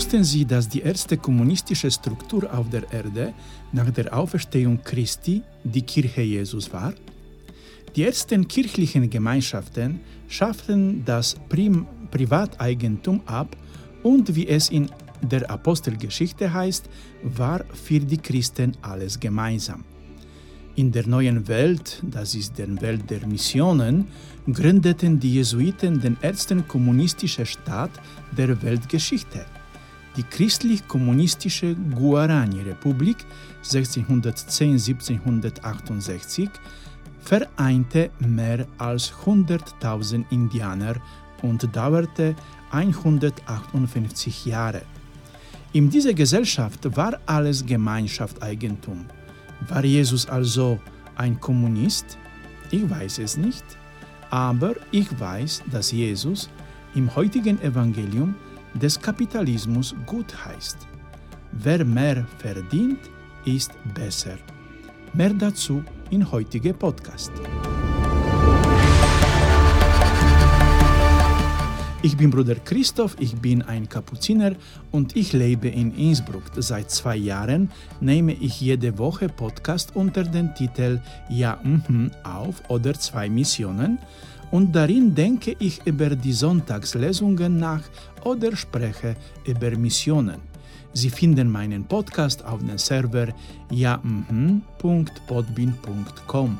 Wussten Sie, dass die erste kommunistische Struktur auf der Erde nach der Auferstehung Christi die Kirche Jesus war? Die ersten kirchlichen Gemeinschaften schafften das Prim Privateigentum ab und wie es in der Apostelgeschichte heißt, war für die Christen alles gemeinsam. In der neuen Welt, das ist der Welt der Missionen, gründeten die Jesuiten den ersten kommunistischen Staat der Weltgeschichte, die christlich-kommunistische Guarani-Republik 1610-1768 vereinte mehr als 100.000 Indianer und dauerte 158 Jahre. In dieser Gesellschaft war alles Gemeinschaftseigentum. War Jesus also ein Kommunist? Ich weiß es nicht, aber ich weiß, dass Jesus im heutigen Evangelium des Kapitalismus gut heißt. Wer mehr verdient, ist besser. Mehr dazu in heutige Podcast. Ich bin Bruder Christoph, ich bin ein Kapuziner und ich lebe in Innsbruck. Seit zwei Jahren nehme ich jede Woche Podcast unter dem Titel Ja, mhm auf oder zwei Missionen und darin denke ich über die Sonntagslesungen nach oder spreche über Missionen. Sie finden meinen Podcast auf dem Server ja.podbin.com.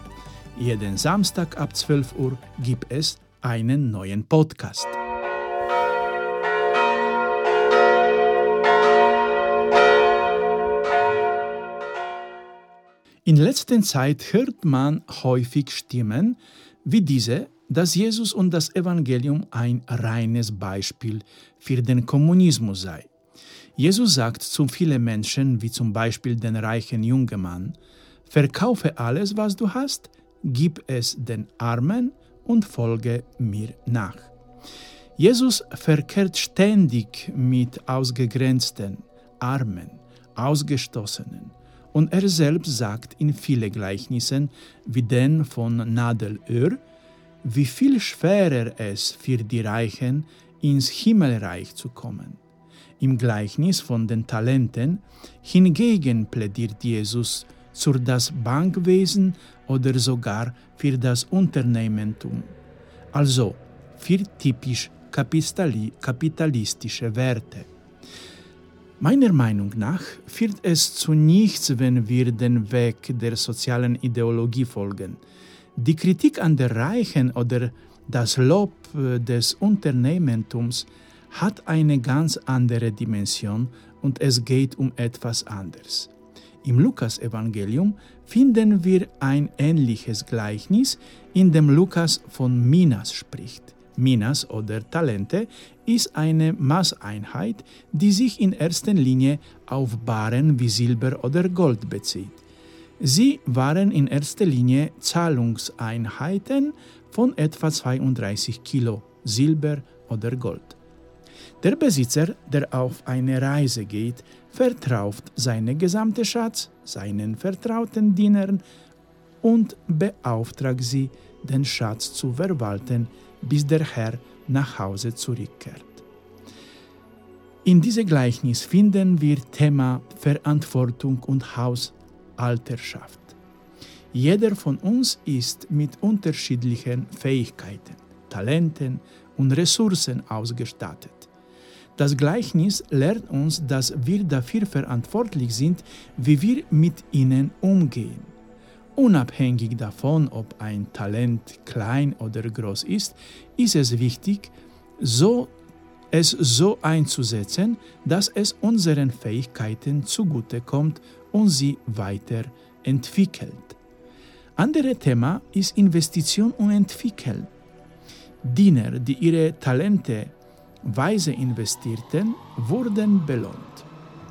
Jeden Samstag ab 12 Uhr gibt es einen neuen Podcast. In letzter Zeit hört man häufig Stimmen wie diese, dass Jesus und das Evangelium ein reines Beispiel für den Kommunismus sei. Jesus sagt zu vielen Menschen, wie zum Beispiel den reichen jungen Mann, verkaufe alles, was du hast, gib es den Armen und folge mir nach. Jesus verkehrt ständig mit Ausgegrenzten, Armen, Ausgestoßenen, und er selbst sagt in vielen Gleichnissen, wie den von Nadelöhr, wie viel schwerer es für die Reichen ins Himmelreich zu kommen. Im Gleichnis von den Talenten hingegen plädiert Jesus für das Bankwesen oder sogar für das Unternehmertum, also für typisch kapitalistische Werte. Meiner Meinung nach führt es zu nichts, wenn wir den Weg der sozialen Ideologie folgen. Die Kritik an der Reichen oder das Lob äh, des Unternehmertums hat eine ganz andere Dimension und es geht um etwas anderes. Im Lukas-Evangelium finden wir ein ähnliches Gleichnis, in dem Lukas von Minas spricht. Minas oder Talente ist eine Maßeinheit, die sich in erster Linie auf Baren wie Silber oder Gold bezieht. Sie waren in erster Linie Zahlungseinheiten von etwa 32 Kilo Silber oder Gold. Der Besitzer, der auf eine Reise geht, vertraut seinen gesamten Schatz seinen vertrauten Dienern und beauftragt sie, den Schatz zu verwalten, bis der Herr nach Hause zurückkehrt. In diesem Gleichnis finden wir Thema Verantwortung und Hausalterschaft. Jeder von uns ist mit unterschiedlichen Fähigkeiten, Talenten und Ressourcen ausgestattet. Das Gleichnis lehrt uns, dass wir dafür verantwortlich sind, wie wir mit ihnen umgehen. Unabhängig davon, ob ein Talent klein oder groß ist, ist es wichtig, so, es so einzusetzen, dass es unseren Fähigkeiten zugutekommt und sie weiterentwickelt. Andere Thema ist Investition und Entwickeln. Diener, die ihre Talente weise investierten, wurden belohnt.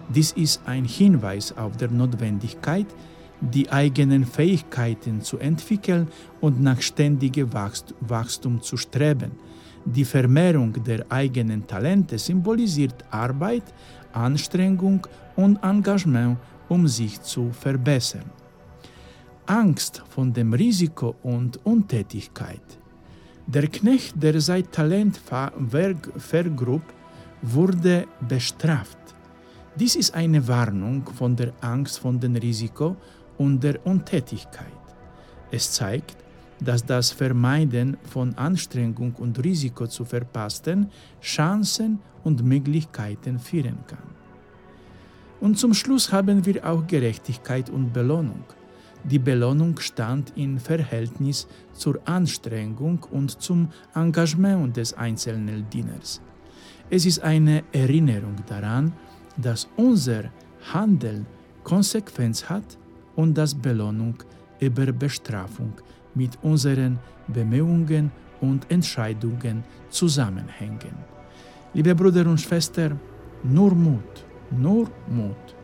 Dies ist ein Hinweis auf der Notwendigkeit, die eigenen Fähigkeiten zu entwickeln und nach ständigem Wachstum zu streben. Die Vermehrung der eigenen Talente symbolisiert Arbeit, Anstrengung und Engagement, um sich zu verbessern. Angst vor dem Risiko und Untätigkeit. Der Knecht, der sein Talent vergrub, wurde bestraft. Dies ist eine Warnung von der Angst vor dem Risiko und der Untätigkeit. Es zeigt, dass das Vermeiden von Anstrengung und Risiko zu verpassten Chancen und Möglichkeiten führen kann. Und zum Schluss haben wir auch Gerechtigkeit und Belohnung. Die Belohnung stand in Verhältnis zur Anstrengung und zum Engagement des einzelnen Dieners. Es ist eine Erinnerung daran, dass unser Handeln Konsequenz hat und dass Belohnung über Bestrafung mit unseren Bemühungen und Entscheidungen zusammenhängen. Liebe Brüder und Schwestern, nur Mut, nur Mut.